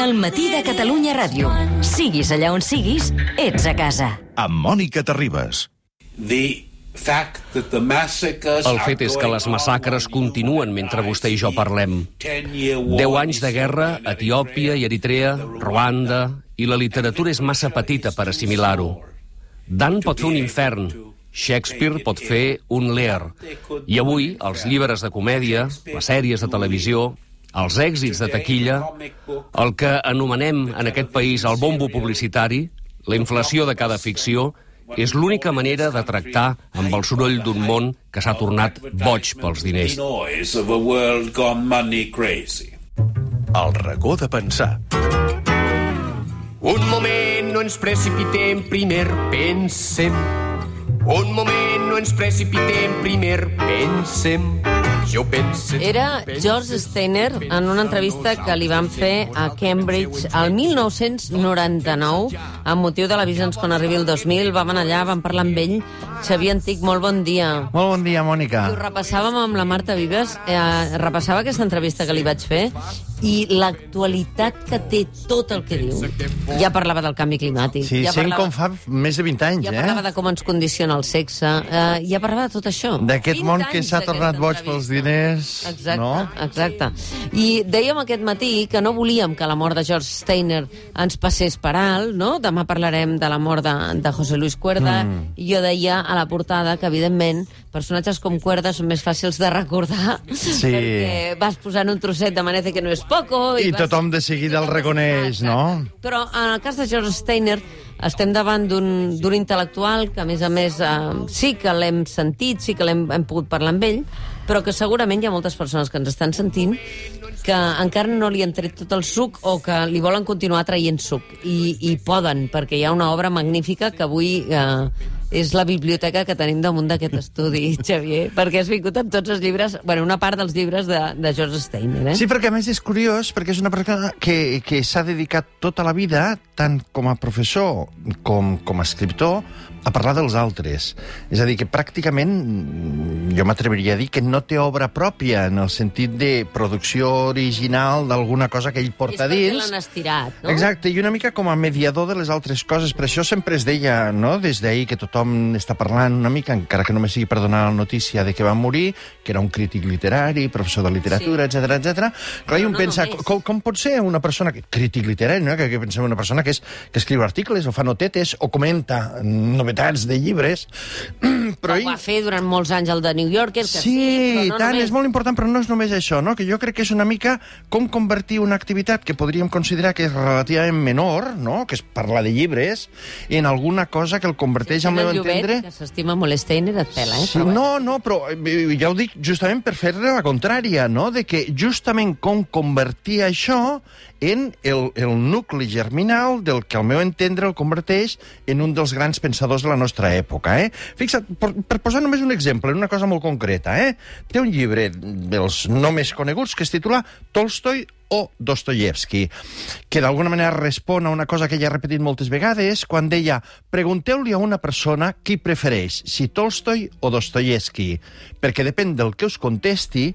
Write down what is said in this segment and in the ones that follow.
El matí de Catalunya Ràdio. Siguis allà on siguis, ets a casa. amb Mònica Terribas. The fact that the massacres El fet és que les massacres continuen mentre vostè i jo parlem. Deu anys de guerra a Etiòpia i Eritrea, Ruanda, i la literatura és massa petita per assimilar-ho. Dan pot fer un infern, Shakespeare pot fer un Lear. I avui, els llibres de comèdia, les sèries de televisió, els èxits de taquilla, el que anomenem en aquest país el bombo publicitari, la inflació de cada ficció, és l'única manera de tractar amb el soroll d'un món que s'ha tornat boig pels diners. El racó de pensar. Un moment, no ens precipitem, primer pensem. Un moment, no ens precipitem, primer pensem. Jo pense... Era George Steiner en una entrevista que li van fer a Cambridge el 1999 amb motiu de la Visions quan arribi el 2000. Vam anar allà, vam parlar amb ell. Xavier Antic, molt bon dia. Molt bon dia, Mònica. I ho repassàvem amb la Marta Vives, eh, repassava aquesta entrevista que li vaig fer i l'actualitat que té tot el que diu. Ja parlava del canvi climàtic. Sí, ja sent parlava, com fa més de 20 anys, ja eh? parlava de com ens condiciona el sexe, eh, ja parlava de tot això. D'aquest 20 món que s'ha tornat boig pels diners, Exacte, no? exacte. I dèiem aquest matí que no volíem que la mort de George Steiner ens passés per alt, no? Demà parlarem de la mort de, de José Luis Cuerda, mm. i jo deia a la portada que, evidentment, personatges com Cuerda són més fàcils de recordar, Sí. perquè vas posant un trosset de Manece que no és poco... I vas- tothom de seguida el reconeix, no? Però en el cas de George Steiner estem davant d'un d'un intel·lectual que, a més a més, eh, sí que l'hem sentit, sí que l'hem hem pogut parlar amb ell, però que segurament hi ha moltes persones que ens estan sentint que encara no li han tret tot el suc o que li volen continuar traient suc. I, i poden, perquè hi ha una obra magnífica que avui eh, és la biblioteca que tenim damunt d'aquest estudi, Xavier, perquè has vingut amb tots els llibres, bueno, una part dels llibres de, de George Steiner, eh? Sí, perquè a més és curiós, perquè és una persona que, que s'ha dedicat tota la vida, tant com a professor com com a escriptor, a parlar dels altres. És a dir, que pràcticament mm, jo m'atreviria a dir que no té obra pròpia en el sentit de producció original d'alguna cosa que ell és porta perquè dins. l'han estirat, no? Exacte, i una mica com a mediador de les altres coses. Per això sempre es deia, no?, des d'ahir que tothom està parlant una mica, encara que només sigui per donar la notícia de que va morir, que era un crític literari, professor de literatura, Sí. etc etc. Clar, i Però un no pensa, només. com, com pot ser una persona que, crític literari, no? que, que pensem una persona que, és, que escriu articles o fa notetes o comenta novetats de llibres, però Però ho va fer durant molts anys el de New Yorker, que sí, Sí, no tant, només. és molt important, però no és només això, no? que jo crec que és una mica com convertir una activitat que podríem considerar que és relativament menor, no? que és parlar de llibres, en alguna cosa que el converteix, al meu Llobet, entendre... que s'estima molt Steiner, et pela, eh? Sí, Però no, no, però eh, ja ho dic justament per fer-ne la contrària, no? De que justament com convertir això en el, el nucli germinal del que, al meu entendre, el converteix en un dels grans pensadors de la nostra època, eh? Fixa't, per, per posar només un exemple, una cosa molt concreta, eh? Té un llibre dels no més coneguts que es titula Tolstoi o Dostoyevsky, que d'alguna manera respon a una cosa que ella ha repetit moltes vegades quan deia pregunteu-li a una persona qui prefereix, si Tolstoi o Dostoyevsky, perquè depèn del que us contesti,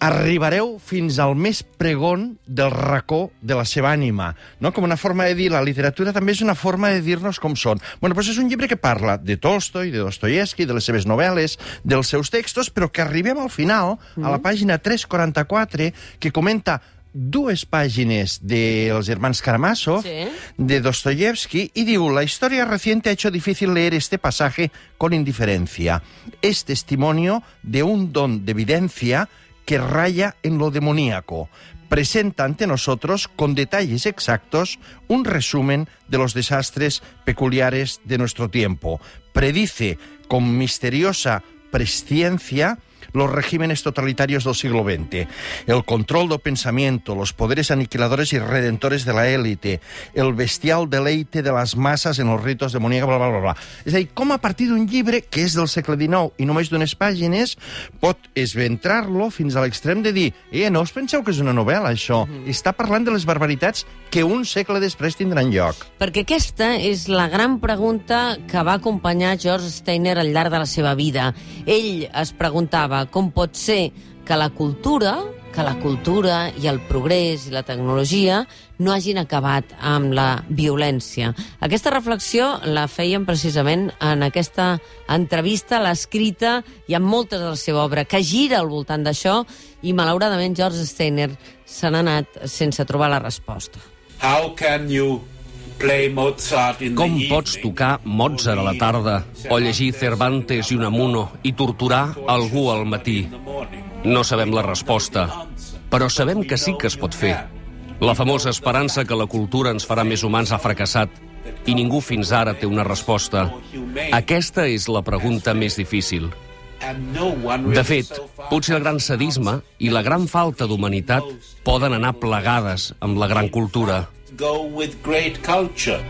arribareu fins al més pregon del racó de la seva ànima. No? Com una forma de dir, la literatura també és una forma de dir-nos com són. Bueno, doncs és un llibre que parla de Tolstoi, de Dostoyevsky, de les seves novel·les, dels seus textos, però que arribem al final, a la pàgina 344, que comenta dues pàgines dels hermans Karamazov, Sí. de Dostoyevsky, y digo, la historia reciente ha hecho difícil leer este pasaje con indiferencia. Es testimonio de un don de evidencia que raya en lo demoníaco. Presenta ante nosotros, con detalles exactos, un resumen de los desastres peculiares de nuestro tiempo. Predice con misteriosa presciencia los regímenes totalitarios del siglo XX, el control del pensamiento, los poderes aniquiladores y redentores de la élite, el bestial deleite de las masas en los ritos demoníacos, bla, bla, bla, bla. És a dir, com a partir d'un llibre que és del segle XIX i només d'unes pàgines pot esventrar-lo fins a l'extrem de dir eh, no us penseu que és una novel·la, això? Està parlant de les barbaritats que un segle després tindran lloc. Perquè aquesta és la gran pregunta que va acompanyar George Steiner al llarg de la seva vida. Ell es preguntava com pot ser que la cultura, que la cultura i el progrés i la tecnologia no hagin acabat amb la violència. Aquesta reflexió la feien precisament en aquesta entrevista, l'escrita i en moltes de la seva obra, que gira al voltant d'això, i malauradament George Steiner se n'ha anat sense trobar la resposta. How can you Com pots tocar Mozart a la tarda, o llegir Cervantes i Unamuno i torturar algú al matí? No sabem la resposta, però sabem que sí que es pot fer. La famosa esperança que la cultura ens farà més humans ha fracassat i ningú fins ara té una resposta. Aquesta és la pregunta més difícil. De fet, potser el gran sadisme i la gran falta d'humanitat poden anar plegades amb la gran cultura. Go with great culture.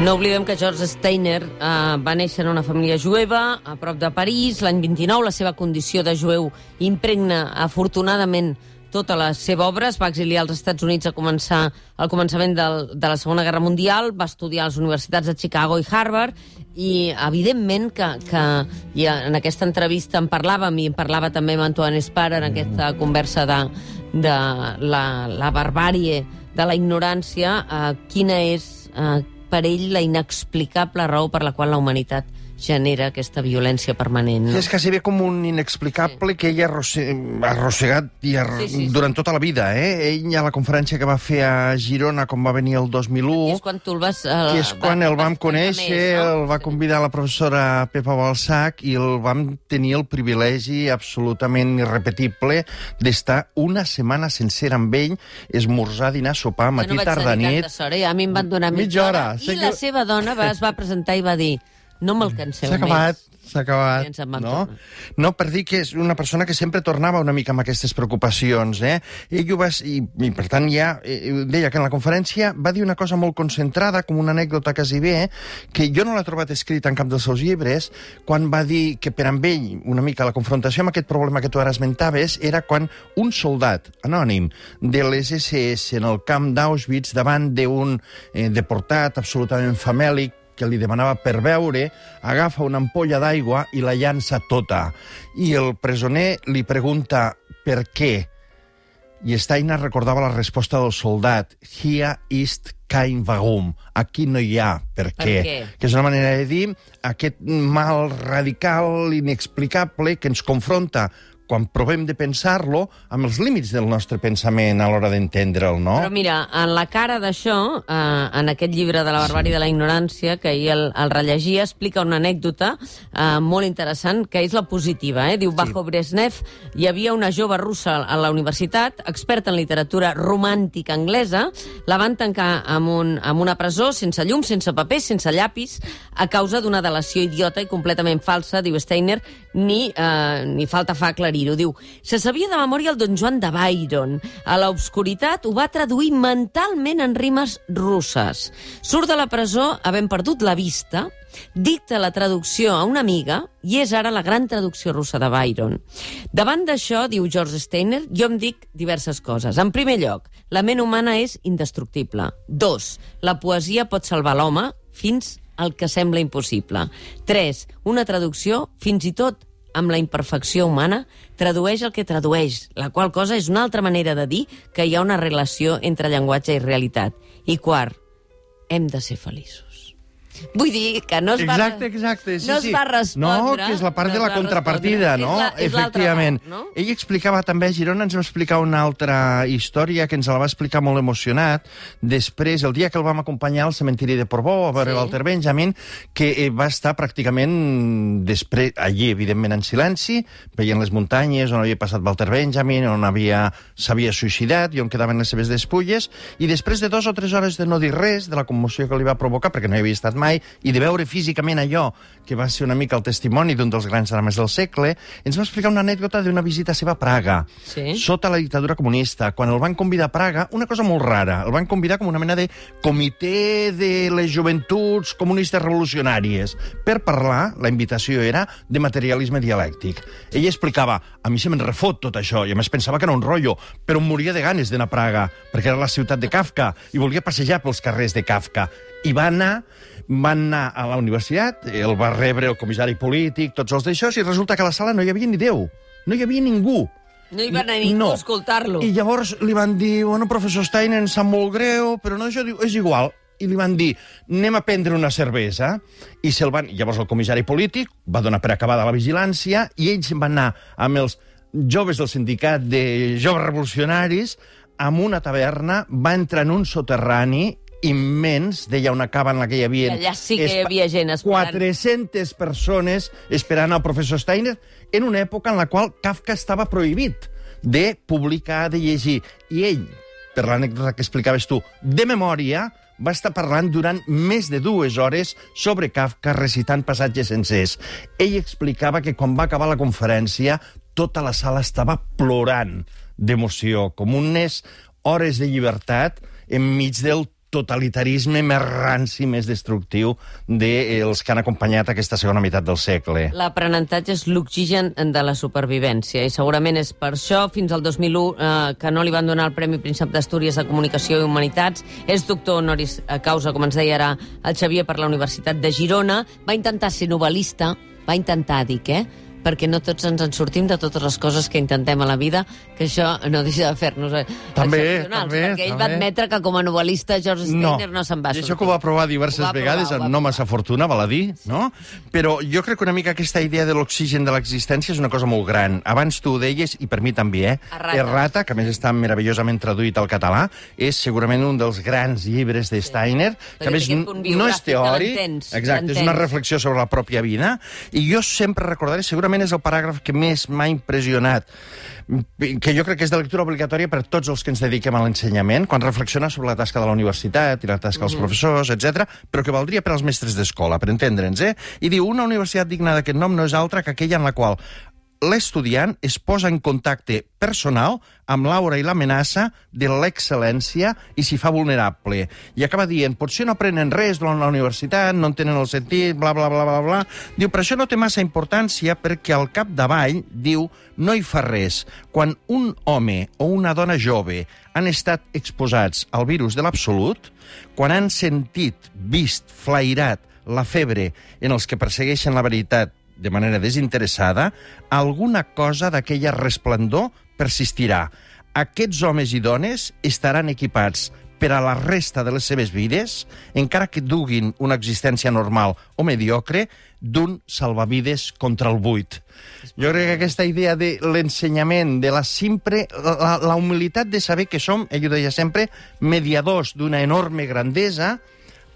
No oblidem que George Steiner eh, va néixer en una família jueva a prop de París. L'any 29 la seva condició de jueu impregna afortunadament tota la seva obra. Es va exiliar als Estats Units a començar al començament del, de la Segona Guerra Mundial, va estudiar a les universitats de Chicago i Harvard i evidentment que, que i en aquesta entrevista en parlàvem i en parlava també amb Antoine Espar en aquesta conversa de, de la, la barbàrie de la ignorància, eh, quina és eh, per ell la inexplicable raó per la qual la humanitat genera aquesta violència permanent. No? És quasi bé com un inexplicable que ell ha arrosse... ha arrossegat i ha... Sí, sí, sí. durant tota la vida. Eh? Ell a la conferència que va fer a Girona quan va venir el 2001... I és quan tu el vas... Eh, que és quan el vam conèixer, més, no? el va convidar la professora Pepa Balsac i el vam tenir el privilegi absolutament irrepetible d'estar una setmana sencera amb ell, esmorzar, dinar, sopar, matí, no tarda, nit... sort, eh? A mi em van donar mitja, Mitja hora. I Sé la que- seva dona va, es va presentar i va dir no me'l canseu S'ha acabat, s'ha acabat. No? tornar. no, per dir que és una persona que sempre tornava una mica amb aquestes preocupacions. Eh? Ell ho va... I, i per tant, ja eh, deia que en la conferència va dir una cosa molt concentrada, com una anècdota quasi bé, que jo no l'he trobat escrita en cap dels seus llibres, quan va dir que per amb ell, una mica la confrontació amb aquest problema que tu ara esmentaves, era quan un soldat anònim de les SS en el camp d'Auschwitz davant d'un eh, deportat absolutament famèlic que li demanava per beure, agafa una ampolla d'aigua i la llança tota. I el presoner li pregunta per què. I Steiner recordava la resposta del soldat. Hier ist kein Warum. Aquí no hi ha per Per què. què? Que és una manera de dir aquest mal radical, inexplicable, que ens confronta quan provem de pensar-lo amb els límits del nostre pensament a l'hora d'entendre'l, no? Però mira, en la cara d'això, eh, en aquest llibre de la barbàrie de la ignorància, que ahir el, el rellegia, explica una anècdota eh, molt interessant, que és la positiva. Eh? Diu, bajo Brezhnev hi havia una jove russa a la universitat, experta en literatura romàntica anglesa, la van tancar amb, un, amb una presó, sense llum, sense paper, sense llapis, a causa d'una delació idiota i completament falsa, diu Steiner, ni, eh, ni falta fa aclarir-ho. Diu, se sabia de memòria el Don Joan de Byron. A l'obscuritat ho va traduir mentalment en rimes russes. Surt de la presó havent perdut la vista, dicta la traducció a una amiga i és ara la gran traducció russa de Byron. Davant d'això, diu George Steiner, jo em dic diverses coses. En primer lloc, la ment humana és indestructible. Dos, la poesia pot salvar l'home fins al que sembla impossible. Tres, una traducció, fins i tot amb la imperfecció humana, tradueix el que tradueix, la qual cosa és una altra manera de dir que hi ha una relació entre llenguatge i realitat. I quart, hem de ser feliços. Vull dir que no es va... Exacte, exacte. Sí, no sí. es va respondre... No, que és la part no de la contrapartida, no? És la- és Efectivament. part, no? Ell explicava també a Girona, ens va explicar una altra història que ens la va explicar molt emocionat. Després, el dia que el vam acompanyar al cementiri de Portbó, a veure Sí. sí. Walter Benjamin, que eh, va estar pràcticament després, allí, evidentment, en silenci, veient les muntanyes on havia passat Walter Benjamin, on havia s'havia suïcidat i on quedaven les seves despulles, i després de dues o tres hores de no dir res, de la commoció que li va provocar, perquè no hi havia estat mai, i de veure físicament allò, que va ser una mica el testimoni d'un dels grans drames del segle, ens va explicar una anècdota d'una visita seva a Praga, Sí. sota la dictadura comunista, quan el van convidar a Praga, una cosa molt rara, el van convidar com una mena de comitè de les joventuts comunistes revolucionàries, per parlar, la invitació era, de materialisme dialèctic. Ell explicava, a mi se me'n refot tot això, i a més pensava que era un rotllo, però em moria de ganes d'anar a Praga, perquè era la ciutat de Kafka, i volia passejar pels carrers de Kafka. I va anar, van anar a la universitat, el va rebre el comissari polític, tots els d'això, i resulta que a la sala no hi havia ni Déu, no hi havia ningú. No hi va anar ningú a escoltar-lo. I llavors li van dir, bueno, professor Steiner, em sap molt greu, però no, això diu, és igual. I li van dir, anem a prendre una cervesa. I se'l van... Llavors el comissari polític va donar per acabada la vigilància i ells van anar amb els joves del sindicat de joves revolucionaris amb una taverna, va entrar en un soterrani immens, deia una cava en la que hi havia... Allà sí que hi havia gent esperant. 400 persones esperant al professor Steiner en una època en la qual Kafka estava prohibit de publicar, de llegir. I ell, per l'anècdota que explicaves tu, de memòria, va estar parlant durant més de dues hores sobre Kafka recitant passatges sencers. Ell explicava que quan va acabar la conferència tota la sala estava plorant d'emoció, com unes hores de llibertat enmig del totalitarisme més ranci, més destructiu dels que han acompanyat aquesta segona meitat del segle. L'aprenentatge és l'oxigen de la supervivència i segurament és per això fins al 2001 eh, que no li van donar el Premi Príncep d'Astúries de Comunicació i Humanitats. És doctor honoris causa, com ens deia ara el Xavier, per la Universitat de Girona. Va intentar ser novel·lista, va intentar, dic, eh? Perquè no tots ens en sortim de totes les coses que intentem a la vida, que això no deixa de fer-nos eh, També, també, perquè ell va també. admetre que com a novel·lista George Steiner no, se'n va I sortir. això que ho va provar diverses va provar, vegades, va amb no provar. massa fortuna, val a dir, no? Però jo crec que una mica aquesta idea de l'oxigen de l'existència és una cosa molt gran. Abans tu ho deies, i per mi també, eh? Errata. Errata, que més està meravellosament traduït al català, és segurament un dels grans llibres de Steiner, que a més no és teòric, exacte, és una reflexió sobre la pròpia vida, i jo sempre recordaré, segurament és el paràgraf que més m'ha impressionat, que jo crec que és de lectura obligatòria per tots els que ens dediquem a l'ensenyament, quan reflexiona sobre la tasca de la universitat i la tasca dels professors, etc, però que valdria per als mestres d'escola, per entendre'ns, eh? I diu, una universitat digna d'aquest nom no és altra que aquella en la qual l'estudiant es posa en contacte personal amb l'aura i l'amenaça de l'excel·lència i s'hi fa vulnerable. I acaba dient, potser no aprenen res durant la universitat, no en tenen el sentit, bla, bla, bla, bla, bla. Diu, però això no té massa importància perquè al capdavall, diu, no hi fa res. Quan un home o una dona jove han estat exposats al virus de l'absolut, quan han sentit, vist, flairat la febre en els que persegueixen la veritat de manera desinteressada, alguna cosa d'aquella resplendor persistirà. Aquests homes i dones estaran equipats per a la resta de les seves vides, encara que duguin una existència normal o mediocre, d'un salvavides contra el buit. Jo crec que aquesta idea de l'ensenyament, de la simple... La, la humilitat de saber que som, ell ho deia sempre, mediadors d'una enorme grandesa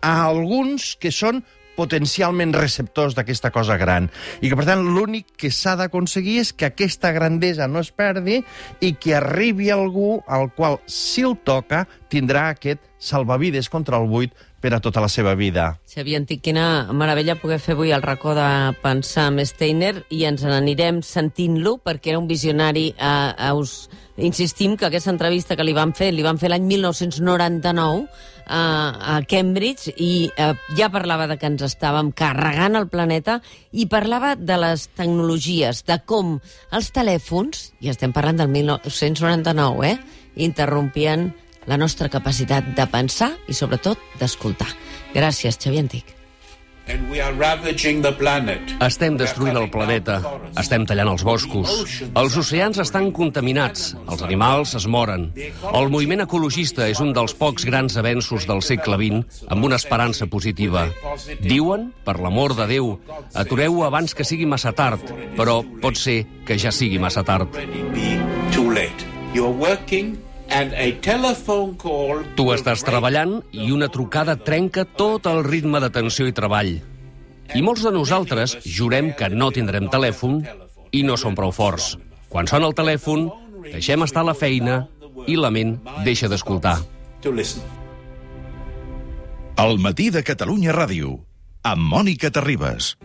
a alguns que són potencialment receptors d'aquesta cosa gran. I que, per tant, l'únic que s'ha d'aconseguir és que aquesta grandesa no es perdi i que arribi algú al qual, si el toca, tindrà aquest salvavides contra el buit per a tota la seva vida. Xavier Antic, quina meravella poder fer avui el racó de pensar amb Steiner i ens n'anirem sentint-lo perquè era un visionari. Eh, eh, us insistim que aquesta entrevista que li van fer, li van fer l'any 1999 eh, a Cambridge i eh, ja parlava de que ens estàvem carregant el planeta i parlava de les tecnologies, de com els telèfons, i estem parlant del 1999, eh, interrompien la nostra capacitat de pensar i, sobretot, d'escoltar. Gràcies, Xavier Antic. And we are ravaging the planet. Estem destruint el planeta, estem tallant els boscos, els oceans estan contaminats, els animals es moren. El moviment ecologista és un dels pocs grans avenços del segle XX amb una esperança positiva. Diuen, per l'amor de Déu, atureu abans que sigui massa tard, però pot ser que ja sigui massa tard. You're working and a telephone call Tu estàs treballant i una trucada trenca tot el ritme d'atenció i treball. I molts de nosaltres jurem que no tindrem telèfon i no som prou forts. Quan sona el telèfon, deixem estar la feina i la ment deixa d'escoltar. El matí de Catalunya Ràdio, amb Mònica Terribas.